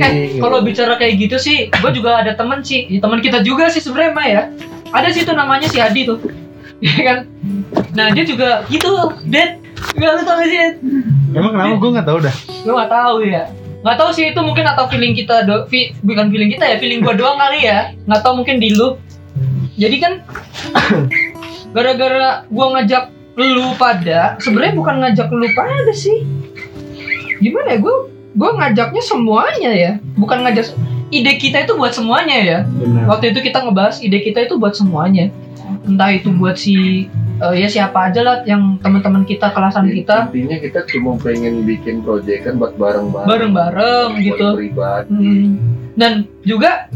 Eh, kalau bicara kayak gitu sih, gue juga ada temen sih, ya, teman kita juga sih sebenarnya Mah, ya. Ada sih tuh namanya si Adi tuh, ya kan? Nah dia juga gitu, Ded. Gak lu tau gak sih? Emang kenapa gue nggak tahu dah. Gue gak tahu ya. Gak tahu sih itu mungkin atau feeling kita do, fi- bukan feeling kita ya, feeling gue doang kali ya. Gak tahu mungkin di lu. Jadi kan gara-gara gue ngajak lu pada, sebenarnya bukan ngajak lu pada sih. Gimana ya gue gue ngajaknya semuanya ya, bukan ngajak ide kita itu buat semuanya ya. Benar. Waktu itu kita ngebahas ide kita itu buat semuanya. Entah itu buat si eh, ya siapa aja lah yang teman-teman kita kelasan kita intinya kita cuma pengen bikin project kan buat bareng-bareng bareng-bareng gitu. pribadi Hmm. Dan juga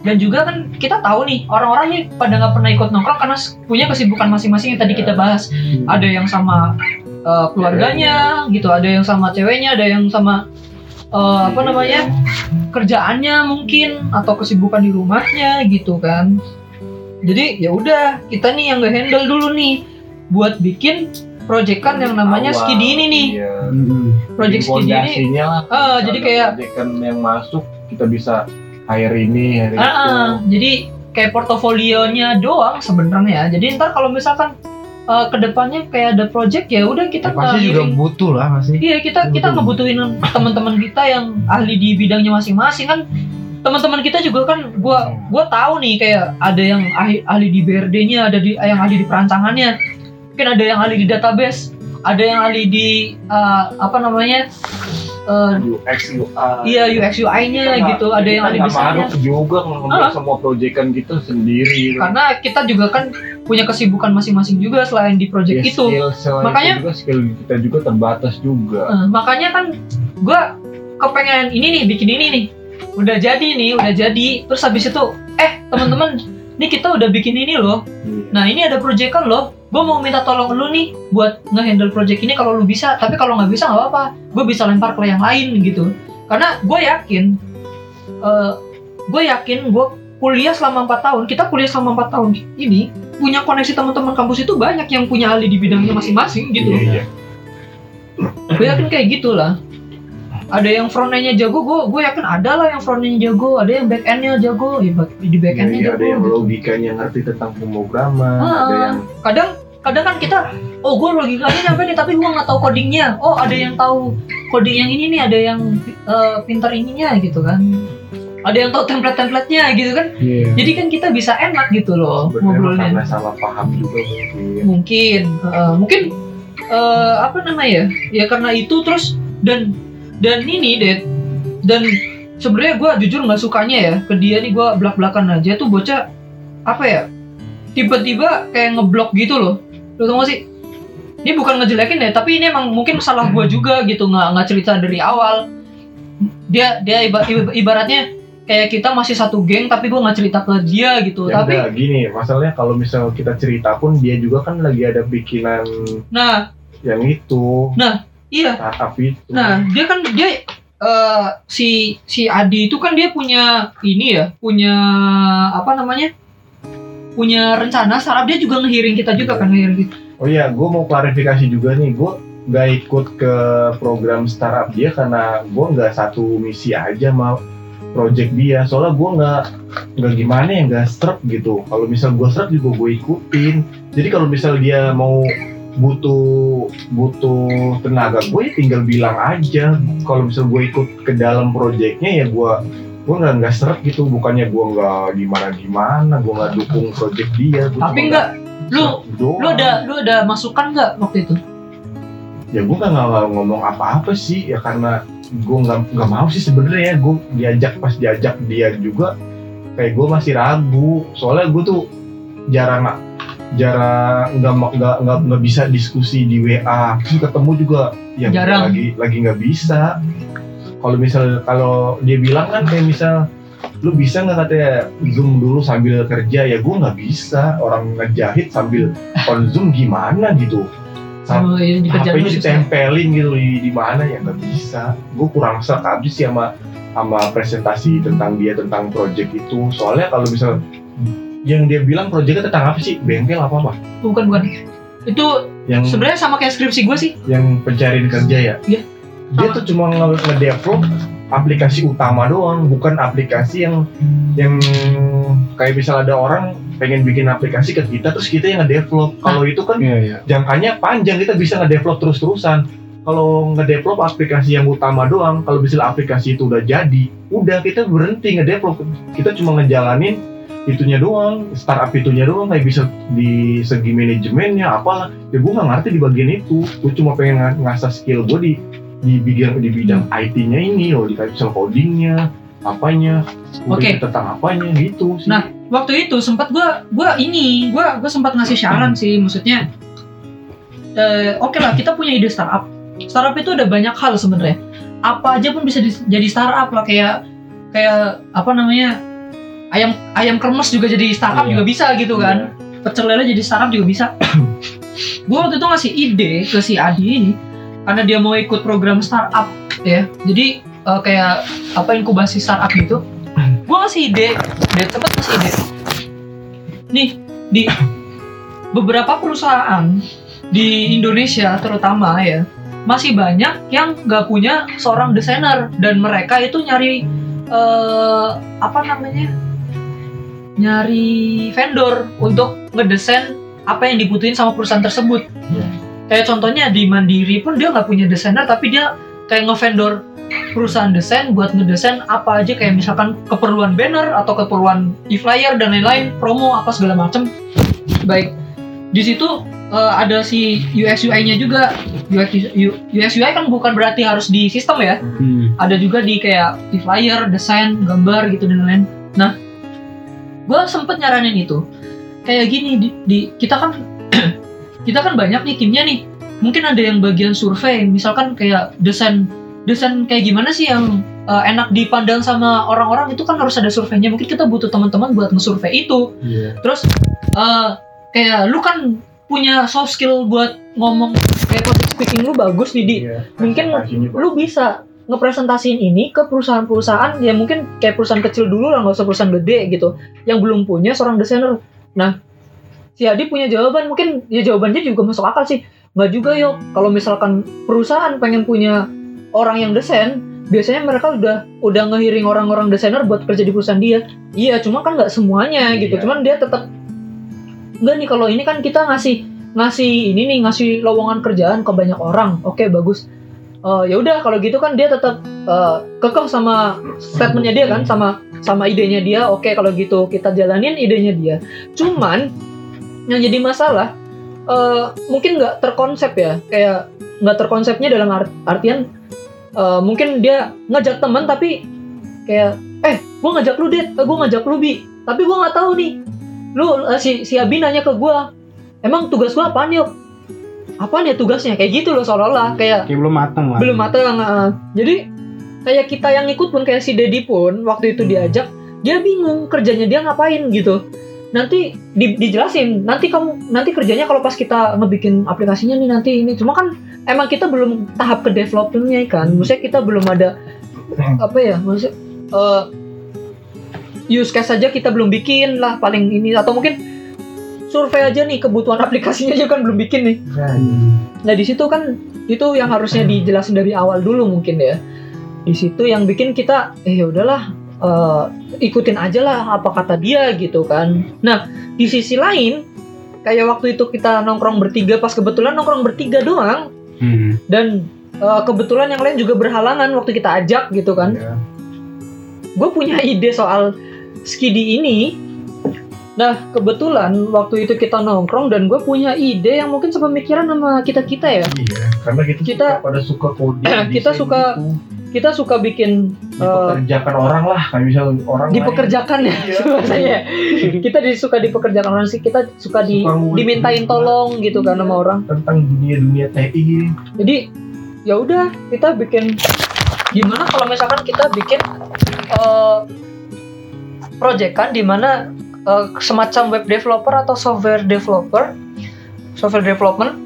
dan juga kan kita tahu nih orang-orang nih pada nggak pernah ikut nongkrong karena punya kesibukan masing-masing yang tadi kita bahas. Ada yang sama eh, keluarganya gitu, ada yang sama ceweknya, ada yang sama eh, apa namanya kerjaannya mungkin atau kesibukan di rumahnya gitu kan. Jadi ya udah kita nih yang nggak handle dulu nih buat bikin proyekan yang namanya Awal, skidi ini nih. iya. Project skidi ini lah Ah, jadi kayak proyekan yang masuk kita bisa hire ini hire Ah, itu ah, jadi kayak portofolionya doang sebenarnya. Jadi ntar kalau misalkan uh, ke depannya kayak ada project ya udah kita Ya, pasti juga butuh lah pasti. Iya kita kita ngebutuhin teman-teman kita yang ahli di bidangnya masing-masing kan. Teman-teman kita juga kan gua gua tahu nih kayak ada yang ahli, ahli di BRD-nya, ada di yang ahli di perancangannya. Mungkin ada yang ahli di database, ada yang ahli di uh, apa namanya? Uh, UX UI iya UX UI-nya gitu, ada yang desainnya. desainnya juga ngambil Ah. semua proyekan kita sendiri. Karena kita juga kan punya kesibukan masing-masing juga selain di project Ya, itu. skill Makanya- itu juga skill kita juga terbatas juga. Eh, makanya kan gua kepengen ini nih bikin ini nih. Udah jadi nih udah jadi. Terus habis itu eh teman-teman nih kita udah bikin ini loh. Iya. nah ini ada proyekan loh gue mau minta tolong lu nih buat ngehandle project ini kalau lu bisa tapi kalau nggak bisa nggak apa-apa gue bisa lempar ke yang lain gitu karena gue yakin gue yakin gue kuliah selama empat tahun kita kuliah selama empat tahun ini punya koneksi teman-teman kampus itu banyak yang punya ahli di bidangnya masing-masing gitu Iya, iya. gue yakin kayak gitulah ada yang front end-nya jago gue gue yakin ada lah yang front end jago ada yang back end-nya jago ya di back Iya, end-nya iya, jago ada yang gitu. logikanya ngerti tentang pemrograman Ah. ada yang kadang kadang kan kita oh gue logikanya nyampe nih tapi gue nggak tahu codingnya. Oh ada yang tahu coding yang ini nih ada yang eh, pintar ininya gitu kan. Ada yang tahu template-templatenya gitu kan. Iya. jadi kan kita bisa enak gitu loh ngobrolnya. karena salah paham juga mungkin mungkin eh, mungkin eh, apa namanya ya? Ya karena itu terus dan dan ini deh dan sebenarnya gue jujur nggak sukanya ya ke dia nih gue belak belakan aja tuh bocah apa ya tiba-tiba kayak ngeblok gitu loh lo tau gak sih? Ini bukan ngejelekin ya tapi ini emang mungkin salah gue juga gitu nggak nggak cerita dari awal. Dia dia iba- iba- ibaratnya kayak kita masih satu geng tapi gue nggak cerita ke dia gitu. Ya tapi enggak, gini masalahnya kalau misal kita cerita pun dia juga kan lagi ada bikinan nah. yang itu. Iya. Startup itu. Nah, dia kan dia eh, si si Adi itu kan dia punya ini ya, punya apa namanya? Punya rencana startup dia juga ngehiring kita juga kan ngehiring kita. oh iya gue mau klarifikasi juga nih. Gue nggak ikut ke program startup dia karena gue nggak satu misi aja mau project dia. Soalnya gue nggak nggak gimana ya nggak struk gitu. Kalau misal gue struk juga gue ikutin. Jadi kalau misal dia mau butuh butuh tenaga gue ya tinggal bilang aja. Kalau misal gue ikut ke dalam projectnya ya gue gue nggak nggak seret gitu bukannya gue nggak gimana gimana gue nggak dukung project dia Gua Tapi cuma enggak lu doang. lu ada lu ada masukan nggak waktu itu? ya gue nggak nggak ngomong apa-apa sih ya karena gue nggak nggak mau sih sebenarnya ya gue diajak pas diajak dia juga kayak gue masih ragu soalnya gue tuh jarang jarang nggak nggak nggak nggak bisa diskusi di WA terus ketemu juga ya Jarang. lagi lagi nggak bisa kalau misal kalau dia bilang kan kayak misal lu bisa nggak katanya zoom dulu sambil kerja ya gue nggak bisa orang ngejahit sambil on zoom gimana gitu Sam- Oh, HP-nya susah. ditempelin gitu di, di mana ya nggak bisa. Gue kurang serk abis sih sama sama presentasi tentang dia tentang project itu. Soalnya kalau misal yang dia bilang projectnya tentang apa sih? Bengkel apa apa? Bukan bukan. Itu Yang sebenarnya sama kayak skripsi gue sih. yang pencarian kerja ya? Iya. Dia tuh cuma nge- nge-develop aplikasi utama doang, bukan aplikasi yang yang kayak misal ada orang pengen bikin aplikasi ke kita terus kita yang ngedevelop. Kalau itu kan Iya iya. jangkanya panjang kita bisa ngedevelop terus-terusan. Kalau ngedevelop aplikasi yang utama doang, kalau misalnya aplikasi itu udah jadi, udah kita berhenti ngedevelop. Kita cuma ngejalanin itunya doang, startup itunya doang, kayak bisa di segi manajemennya apalah. Ya gue nggak ngerti di bagian itu. Gue cuma pengen ng- ngasah skill gue di di bidang di bidang IT-nya ini, loh di kayak misal codingnya, apanya, udah Oke. tentang apanya gitu sih. Nah, waktu itu sempat gua gua ini gua gua sempat ngasih saran sih maksudnya eh, oke lah kita punya ide startup startup itu ada banyak hal sebenarnya apa aja pun bisa di- jadi startup lah kayak kayak apa namanya ayam ayam kremes juga jadi startup Iya. juga bisa gitu kan pecel lele jadi startup juga bisa gua waktu itu ngasih ide ke si Adi ini karena dia mau ikut program startup ya. Jadi eh, kayak apa inkubasi startup gitu. Gua ngasih ide. Dia cepet ngasih ide. Nih di beberapa perusahaan di Indonesia terutama ya masih banyak yang nggak punya seorang desainer. Dan mereka itu nyari eh, apa namanya nyari vendor untuk ngedesain apa yang dibutuhin sama perusahaan tersebut. Iya. Kayak contohnya di Mandiri pun dia nggak punya desainer tapi dia kayak ngevendor perusahaan desain buat ngedesain apa aja kayak misalkan keperluan banner atau keperluan e-flyer dan lain-lain promo apa segala macem baik di situ eh, ada si UX UI-nya juga UX UX UI kan bukan berarti harus di sistem ya Hmm. ada juga di kayak di flyer, desain, gambar gitu dan lain-lain. Nah, gue sempet nyaranin itu. Kayak gini di, di- kita kan kita kan banyak nih timnya nih. Mungkin ada yang bagian survei, misalkan kayak desain desain kayak gimana sih yang uh, enak dipandang sama orang-orang itu kan harus ada surveinya. Mungkin kita butuh teman-teman buat nge-survey itu. Iya. Terus uh, kayak lu kan punya soft skill buat ngomong kayak public speaking lu bagus nih di Iya, mungkin lu bisa ngepresentasiin ini ke perusahaan-perusahaan ya mungkin kayak perusahaan kecil dulu lah nggak usah perusahaan gede gitu yang belum punya seorang desainer nah si Adi punya jawaban. Mungkin ya jawabannya juga masuk akal sih. Nggak juga yuk. Kalau misalkan perusahaan pengen punya orang yang desain biasanya mereka udah udah ngehiring orang-orang desainer buat kerja di perusahaan dia. Iya cuma kan nggak semuanya gitu. Iya. cuman dia tetap enggak nih kalau ini kan kita ngasih ngasih ini nih ngasih lowongan kerjaan ke banyak orang. Oke bagus. Eh, ya udah kalau gitu kan dia tetap eh, kekeh sama statementnya dia kan sama sama idenya dia. Oke kalau gitu kita jalanin idenya dia. Cuman yang jadi masalah eh, mungkin nggak terkonsep ya kayak nggak terkonsepnya dalam art- artian eh, mungkin dia ngajak teman tapi kayak eh gue ngajak lu deh gue ngajak lu bi. Tapi gue nggak tahu nih. Lu eh, si si Abi nanya ke gue emang tugas gue apaan yuk apaan ya tugasnya? Kayak gitu loh seolah-olah kayak Kayak belum matang lah. belum matang uh, jadi kayak kita yang ikut pun kayak si Dedi pun waktu itu diajak dia bingung kerjanya dia ngapain gitu nanti di- dijelasin nanti kamu nanti kerjanya kalau pas kita ngebikin aplikasinya nih nanti ini. Cuma kan emang kita belum tahap ke developmentnya kan? Maksudnya kita belum ada apa ya maksudnya uh, use case saja kita belum bikin lah paling ini. Atau mungkin survei aja nih kebutuhan aplikasinya aja kan belum bikin nih. Nah di situ kan itu yang harusnya dijelasin dari awal dulu mungkin ya. Di situ yang bikin kita eh ya udahlah eh, ikutin aja lah apa kata dia gitu kan. Nah di sisi lain kayak waktu itu kita nongkrong bertiga pas kebetulan nongkrong bertiga doang Hmm. dan eh, kebetulan yang lain juga berhalangan waktu kita ajak gitu kan. Iya. Gue punya ide soal skidi ini. Nah kebetulan waktu itu kita nongkrong dan gue punya ide yang mungkin sepemikiran sama kita kita ya. Iya, karena kita, Kita- suka pada suka coding. kita suka- gitu. Kita suka bikin eh, dipekerjakan orang lah, kayak misal orang lain. dipekerjakan ya Iya. bahasanya kita di, suka dipekerjakan orang sih kita suka di Suka ngulik- dimintain tolong gitu kan sama orang tentang dunia-dunia TI. jadi ya udah kita bikin gimana kalau misalkan kita bikin eh proyekan di mana eh, semacam web developer atau software developer software development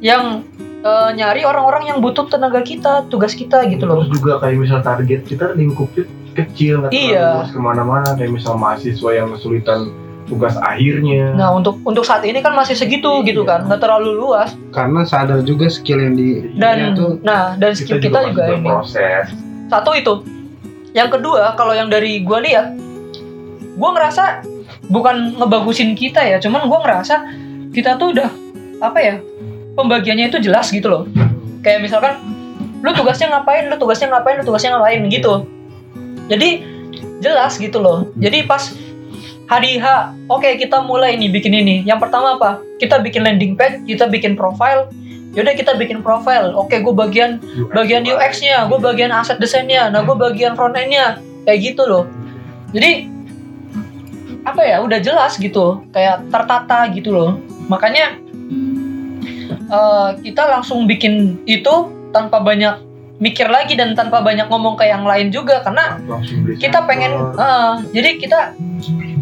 yang eh, nyari orang-orang yang butuh tenaga kita tugas kita gitu loh Terus juga kayak misal target kita lingkupnya kecil, nggak Iya. luas ke mana-mana. Kayak misal mahasiswa yang kesulitan tugas akhirnya. nah untuk untuk saat ini kan masih segitu gitu kan nggak terlalu luas Karena sadar juga skill yang di dan itu nah dan skill kita, juga, masih ini berproses. satu itu yang kedua kalau yang dari gue lihat gue ngerasa bukan ngebagusin kita ya cuman gue ngerasa kita tuh udah apa ya pembagiannya itu jelas gitu loh. Kayak misalkan lu tugasnya ngapain lu tugasnya ngapain lu tugasnya ngapain gitu. Jadi jelas gitu loh. Jadi pas hari H oke kita mulai nih bikin ini. Yang pertama apa? Kita bikin landing page kita bikin profile. Yaudah kita bikin profile. Oke gue bagian bagian UX-nya, gue bagian aset desainnya, nah gue bagian front end-nya, kayak gitu loh. Jadi apa ya, udah jelas gitu, kayak tertata gitu loh. Makanya eh, kita langsung bikin itu tanpa banyak mikir lagi dan tanpa banyak ngomong ke yang lain juga karena kita pengen, eh, jadi kita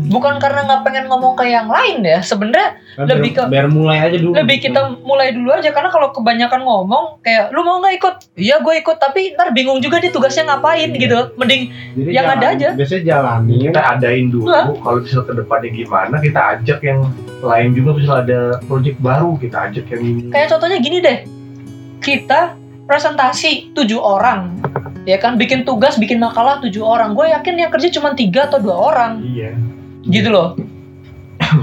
bukan karena nggak pengen ngomong ke yang lain ya, sebenarnya Kan lebih biar, ke- biar mulai aja dulu. lebih kita mulai dulu aja karena kalau kebanyakan ngomong kayak lu mau nggak ikut? Iya gue ikut tapi ntar bingung juga nih tugasnya ngapain gitu. Mending Jadi yang ada aja. Biasanya jalanin. kita adain dulu kalau misal ke depannya gimana kita ajak yang lain juga misal ada project baru kita ajak yang ini. Kayak contohnya gini deh. Kita presentasi tujuh orang ya kan? Bikin tugas bikin makalah tujuh orang. Gue yakin yang kerja cuma tiga atau dua orang. Iya gitu loh.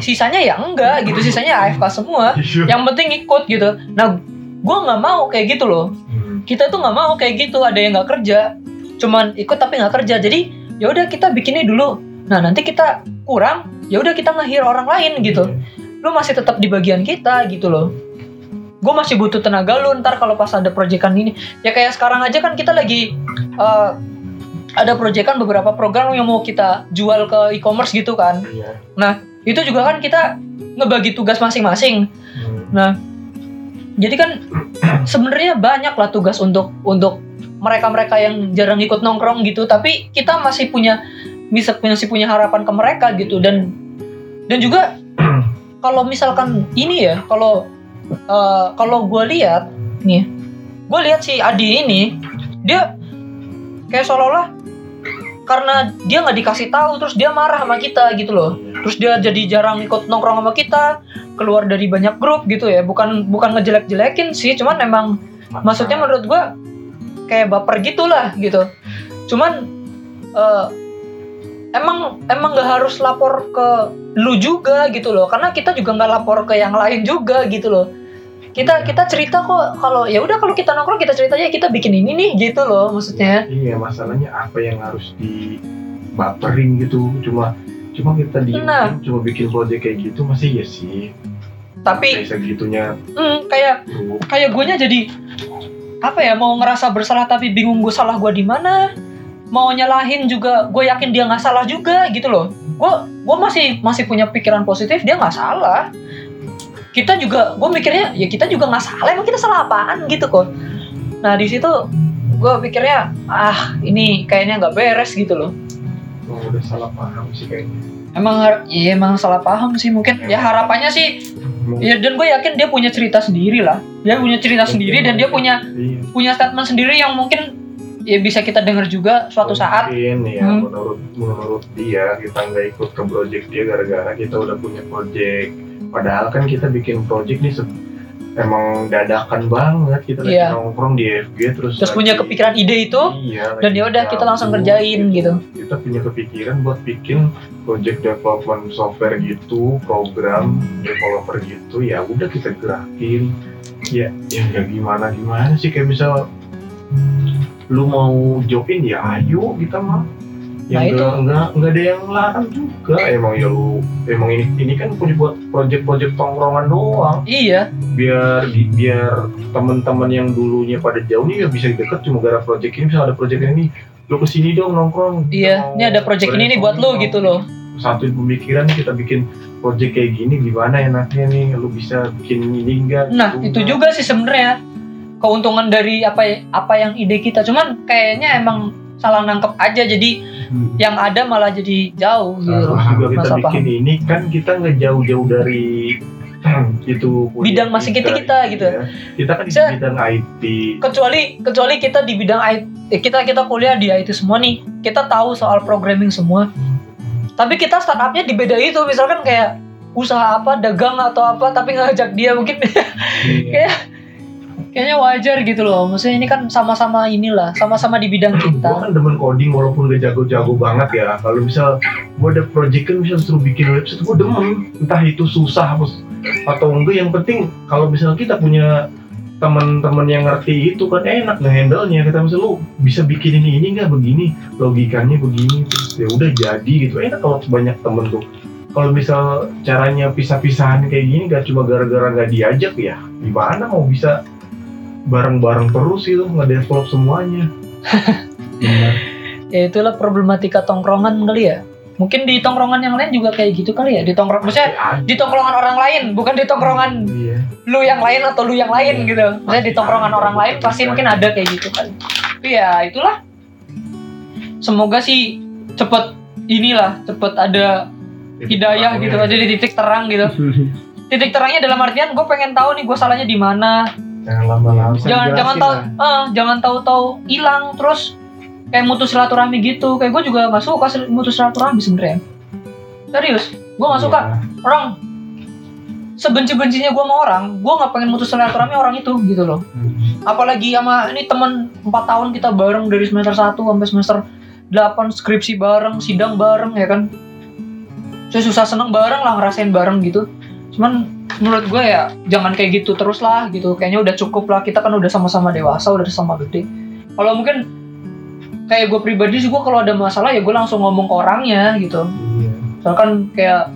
Sisanya ya enggak gitu sisanya AFK semua. Iya. yang penting ikut gitu. Nah gue nggak mau kayak gitu loh. Hmm. kita tuh nggak mau kayak gitu ada yang nggak kerja. Cuman ikut tapi nggak kerja. Jadi ya udah kita bikinnya dulu. Nah nanti kita kurang ya udah kita ngehir orang lain gitu. Lu masih tetap di bagian kita gitu loh. Gue masih butuh tenaga lu ntar kalau pas ada proyekan ini. Ya kayak sekarang aja kan kita lagi eh, ada proyekan beberapa program yang mau kita jual ke e-commerce gitu kan. Iya. itu juga kan kita ngebagi tugas masing-masing. Hmm. Nah, jadi kan sebenarnya banyak lah tugas untuk untuk mereka-mereka yang jarang ikut nongkrong gitu, tapi kita masih punya bisa masih punya harapan ke mereka gitu. Dan dan juga kalau misalkan ini ya, kalau eh, kalau gue lihat nih, gue lihat si Adi ini dia kayak seolah-olah karena dia nggak dikasih tahu terus dia marah sama kita gitu loh. Terus dia jadi jarang ikut nongkrong sama kita keluar dari banyak grup gitu ya. Bukan bukan ngejelek-jelekin sih cuman emang maksudnya menurut gua kayak baper gitulah gitu. Cuman eh, emang emang nggak harus lapor ke lu juga gitu loh. Karena kita juga nggak lapor ke yang lain juga gitu loh kita kita cerita kok kalau ya udah kalau kita nongkrong kita cerita aja kita bikin ini nih gitu loh maksudnya. Iya masalahnya apa yang harus dibaperin gitu cuma cuma kita diem Nah. cuma bikin project kayak gitu masih ya sih. Tapi kayak segitunya. Hmm, kayak lu kayak guanya jadi apa ya mau ngerasa bersalah tapi bingung gue salah gue di mana? Mau nyalahin juga gue yakin dia nggak salah juga gitu loh. Gue gue masih masih punya pikiran positif dia nggak salah kita juga gue mikirnya ya kita juga nggak salah emang kita salah apaan gitu kok nah di situ gue pikirnya ah ini kayaknya nggak beres gitu loh. Oh, udah salah paham sih kayaknya. Emang iya emang salah paham sih mungkin ya harapannya sih ya dan gue yakin dia punya cerita sendiri lah. Dia punya cerita sendiri dan dia punya iya. punya statement sendiri yang mungkin ya bisa kita dengar juga suatu saat. mungkin ya Hmm. menurut menurut dia kita nggak ikut ke project dia gara-gara kita udah punya project padahal kan kita bikin project nih emang dadakan banget. Kita lagi Iya. nongkrong di FG terus terus lagi- punya kepikiran ide itu iya, dan ya udah kita langsung gabut kerjain gitu. kita punya kepikiran buat bikin project development software gitu program developer gitu. Ya udah kita gerakin. Ya ya nggak gimana gimana sih? Kayak misal lu mau join ya ayo kita mah Nah, yang itu. nggak nggak nggak ada yang larang juga. Emang ya lu emang ini ini kan punya buat project-project tongkrongan doang. Iya. Biar biar teman-teman yang dulunya pada jauh nih ya bisa deket cuma gara project ini bisa ada project ini lu ke sini dong nongkrong. Iya ini ada project ini nih buat lu gitu loh. Satuin pemikiran kita bikin project kayak gini gimana enaknya nih? Lu bisa bikin ini enggak nah itu enggak. juga sih sebenarnya keuntungan dari apa apa yang ide kita. Cuman kayaknya emang salah nangkep aja jadi Hmm. yang ada malah jadi jauh gitu Terus juga kita Masa bikin ini kan kita nggak jauh-jauh dari itu Bidang masing kita, gitu. ya. Kita kan di bidang IT. kecuali kecuali kita di bidang IT eh, kita kita kuliah di IT semua nih kita tahu soal programming semua tapi kita startupnya di beda itu misalkan kayak usaha apa dagang atau apa tapi ngajak dia mungkin kayak kayaknya wajar gitu loh. Maksudnya ini kan sama-sama inilah sama-sama di bidang gue kita. kan demen coding walaupun gak jago-jago banget ya. Kalau misal gue ada project kan misal suruh bikin website gue demen. Entah itu susah atau enggak yang penting kalau misal kita punya teman-teman yang ngerti itu kan enak ngehandle nya kita misal lu bisa bikin ini ini nggak? Begini logikanya begini. Terus ya udah jadi gitu. Enak kalau banyak temen tuh. Kalau misal caranya pisah-pisahan kayak gini gak cuma gara-gara nggak diajak ya gimana mau bisa bareng-bareng terus gitu nge-develop semuanya. Ya itulah problematika tongkrongan kali ya. Mungkin di tongkrongan yang lain juga kayak gitu kali ya. Di tongkrong maksudnya Ya, di tongkrongan orang lain bukan di tongkrongan iya. lu yang lain atau lu yang lain gitu. Maksudnya di tongkrongan orang lain pasti mungkin ada kayak gitu kan. Tapi ya itulah. Semoga sih cepet inilah cepet ada hidayah gitu ada di titik terang gitu. Titik terangnya dalam artian gue pengen tahu nih gue salahnya di mana jangan lama-lama Bisa jangan jangan tahu lah. eh, jangan tahu-tahu hilang terus kayak mutus silaturahmi gitu. Kayak gue juga gak suka mutus silaturahmi sebenarnya. Serius gue gak suka. Orang sebenci-bencinya gue sama orang gue nggak pengen mutus silaturahmi orang itu gitu loh. Apalagi sama ini temen 4 tahun kita bareng dari semester 1 sampai semester 8 skripsi bareng sidang bareng ya kan? Saya susah seneng bareng lah ngerasain bareng gitu. Cuman menurut gue ya jangan kayak gitu terus lah gitu. Kayaknya udah cukup lah kita kan udah sama-sama dewasa udah sama gede. Kalau mungkin kayak gue pribadi sih gue kalau ada masalah ya gue langsung ngomong ke orangnya gitu. Iya. misalkan kayak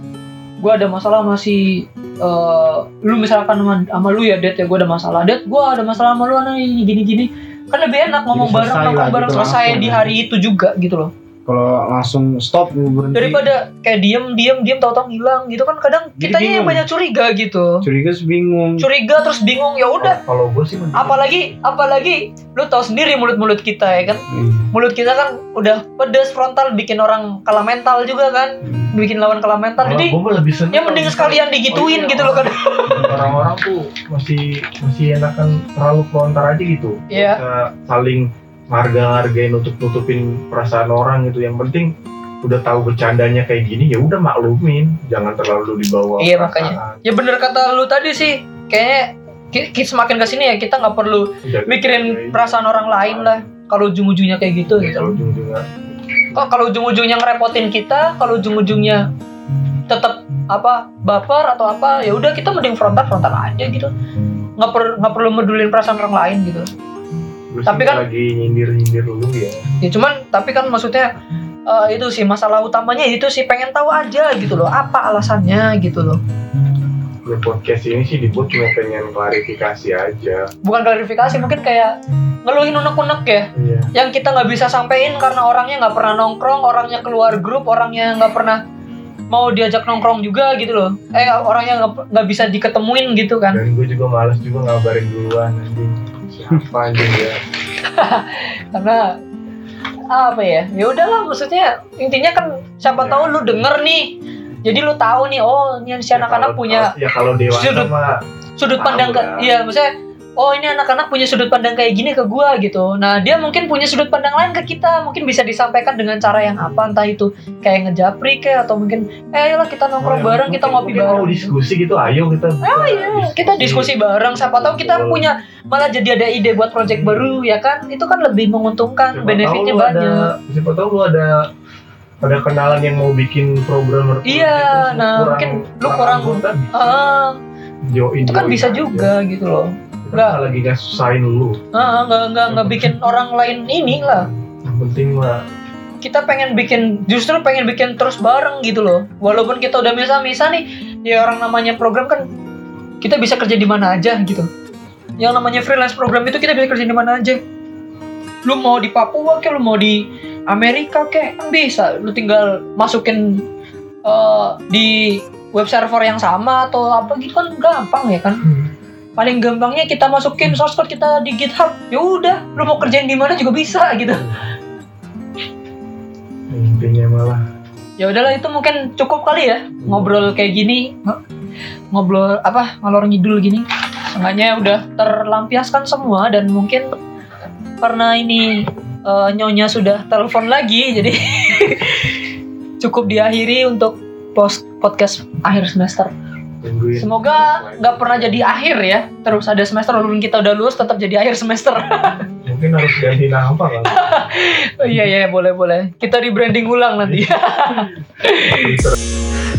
gue ada masalah masih eh, lu misalkan sama, sama lu ya Det ya gue ada masalah. Det gue ada masalah sama lu nih ini gini gini kan lebih enak ngomong bareng ngomong bareng gitu selesai langsung di ya. hari itu juga gitu loh Kalau langsung stop berhenti. daripada kayak diem diem diem tahu-tahu hilang gitu kan kadang Jadi kitanya yang banyak curiga gitu. Curiga terus bingung. curiga terus bingung ya udah. Kalau gue sih mending- apalagi apalagi lu tahu sendiri mulut-mulut kita ya kan? Iya. mulut kita kan udah pedes frontal bikin orang kalah mental juga kan? Bikin lawan kalah mental. Kalau jadi gue lebih seneng ya mending sekalian digituin Oh iya, gitu loh kan. Orang-orang tuh masih masih enakan terlalu frontal aja gitu. Iya. Bisa saling harga-hargain untuk nutupin perasaan orang gitu. Yang penting udah tahu bercandanya kayak gini ya udah maklumin. Jangan terlalu dibawa Iya, perasaan. ya bener kata lu tadi sih. Kayaknya ki- ki- semakin ke sini ya kita nggak perlu Jaga- mikirin perasaan orang lain lah. Kalau ujung-ujungnya kayak gitu gitu. kalau ujung-ujungnya. Kok kalau ujung-ujungnya ngerepotin kita kalau ujung-ujungnya tetap apa baper atau apa ya udah kita mending frontal frontal aja gitu. Nggak per nggak perlu medulin perasaan orang lain gitu gue Tapi kan- lagi nyindir-nyindir dulu ya. Ya cuman tapi kan maksudnya eh, itu sih masalah utamanya itu sih pengen tahu aja gitu loh apa alasannya gitu loh. Ya podcast ini sih dibuat cuma pengen klarifikasi aja. Bukan klarifikasi mungkin kayak ngeluhin unek-unek ya. Iya. Yang kita nggak bisa sampein karena orangnya nggak pernah nongkrong orangnya keluar grup orangnya nggak pernah mau diajak nongkrong juga gitu loh. Eh orangnya nggak bisa diketemuin gitu kan. Dan gue juga males juga ngabarin duluan anjing anjing ya karena apa ya ya udahlah maksudnya intinya kan siapa Ya. tahu lu denger nih jadi lu tahu nih oh ini si Ya anak-anak kalau- punya ya kalau dewasa sudut- mah sudut pandang ke lah. iya maksudnya oh ini anak-anak punya sudut pandang kayak gini ke gua gitu nah dia mungkin punya sudut pandang lain ke kita mungkin bisa disampaikan dengan cara yang apa entah itu kayak ngejapri kayak atau mungkin eh ayolah kita nongkrong bareng kita ngopi Mungkin bareng mau diskusi gitu ayo kita Oh iya, kita diskusi bareng. Siapa tahu kita Betul. punya malah jadi ada ide buat project baru ya kan? Itu kan lebih menguntungkan, Siapa benefitnya banyak. ada, siapa tahu lu ada ada kenalan yang mau bikin program Iya, nah, mungkin lu kurang- anggota, Ah, join itu kan bisa aja. juga gitu loh. Nggak. lagi nggak susahin lu Ah, nggak nggak nggak bikin orang lain ini lah. yang penting mah Kita pengen bikin, justru pengen bikin terus bareng gitu loh. Walaupun kita udah misah-misah nih, ya orang namanya program kan kita bisa kerja di mana aja gitu. Yang namanya freelance program itu kita bisa kerja di mana aja. Lu mau di Papua kayak lu mau di Amerika kayak kan bisa. Lu tinggal masukin eh, di web server yang sama atau apa gitu kan gampang ya kan. Paling gampangnya kita masukin source code kita di GitHub. Ya udah, lu mau kerjain di mana juga bisa gitu. intinya malah. Ya udahlah itu mungkin cukup kali ya ngobrol kayak gini. Ngo- ngobrol apa ngalor ngidul gini. Sengaja udah terlampiaskan semua dan mungkin karena ini eh, nyonya sudah telepon lagi jadi cukup diakhiri untuk post podcast akhir semester Tungguin. Semoga nggak pernah jadi akhir ya. Terus ada semester walaupun kita udah lulus tetap jadi akhir semester. Mungkin harus ganti nama kan. Oh, iya iya boleh boleh. Kita di branding ulang nanti.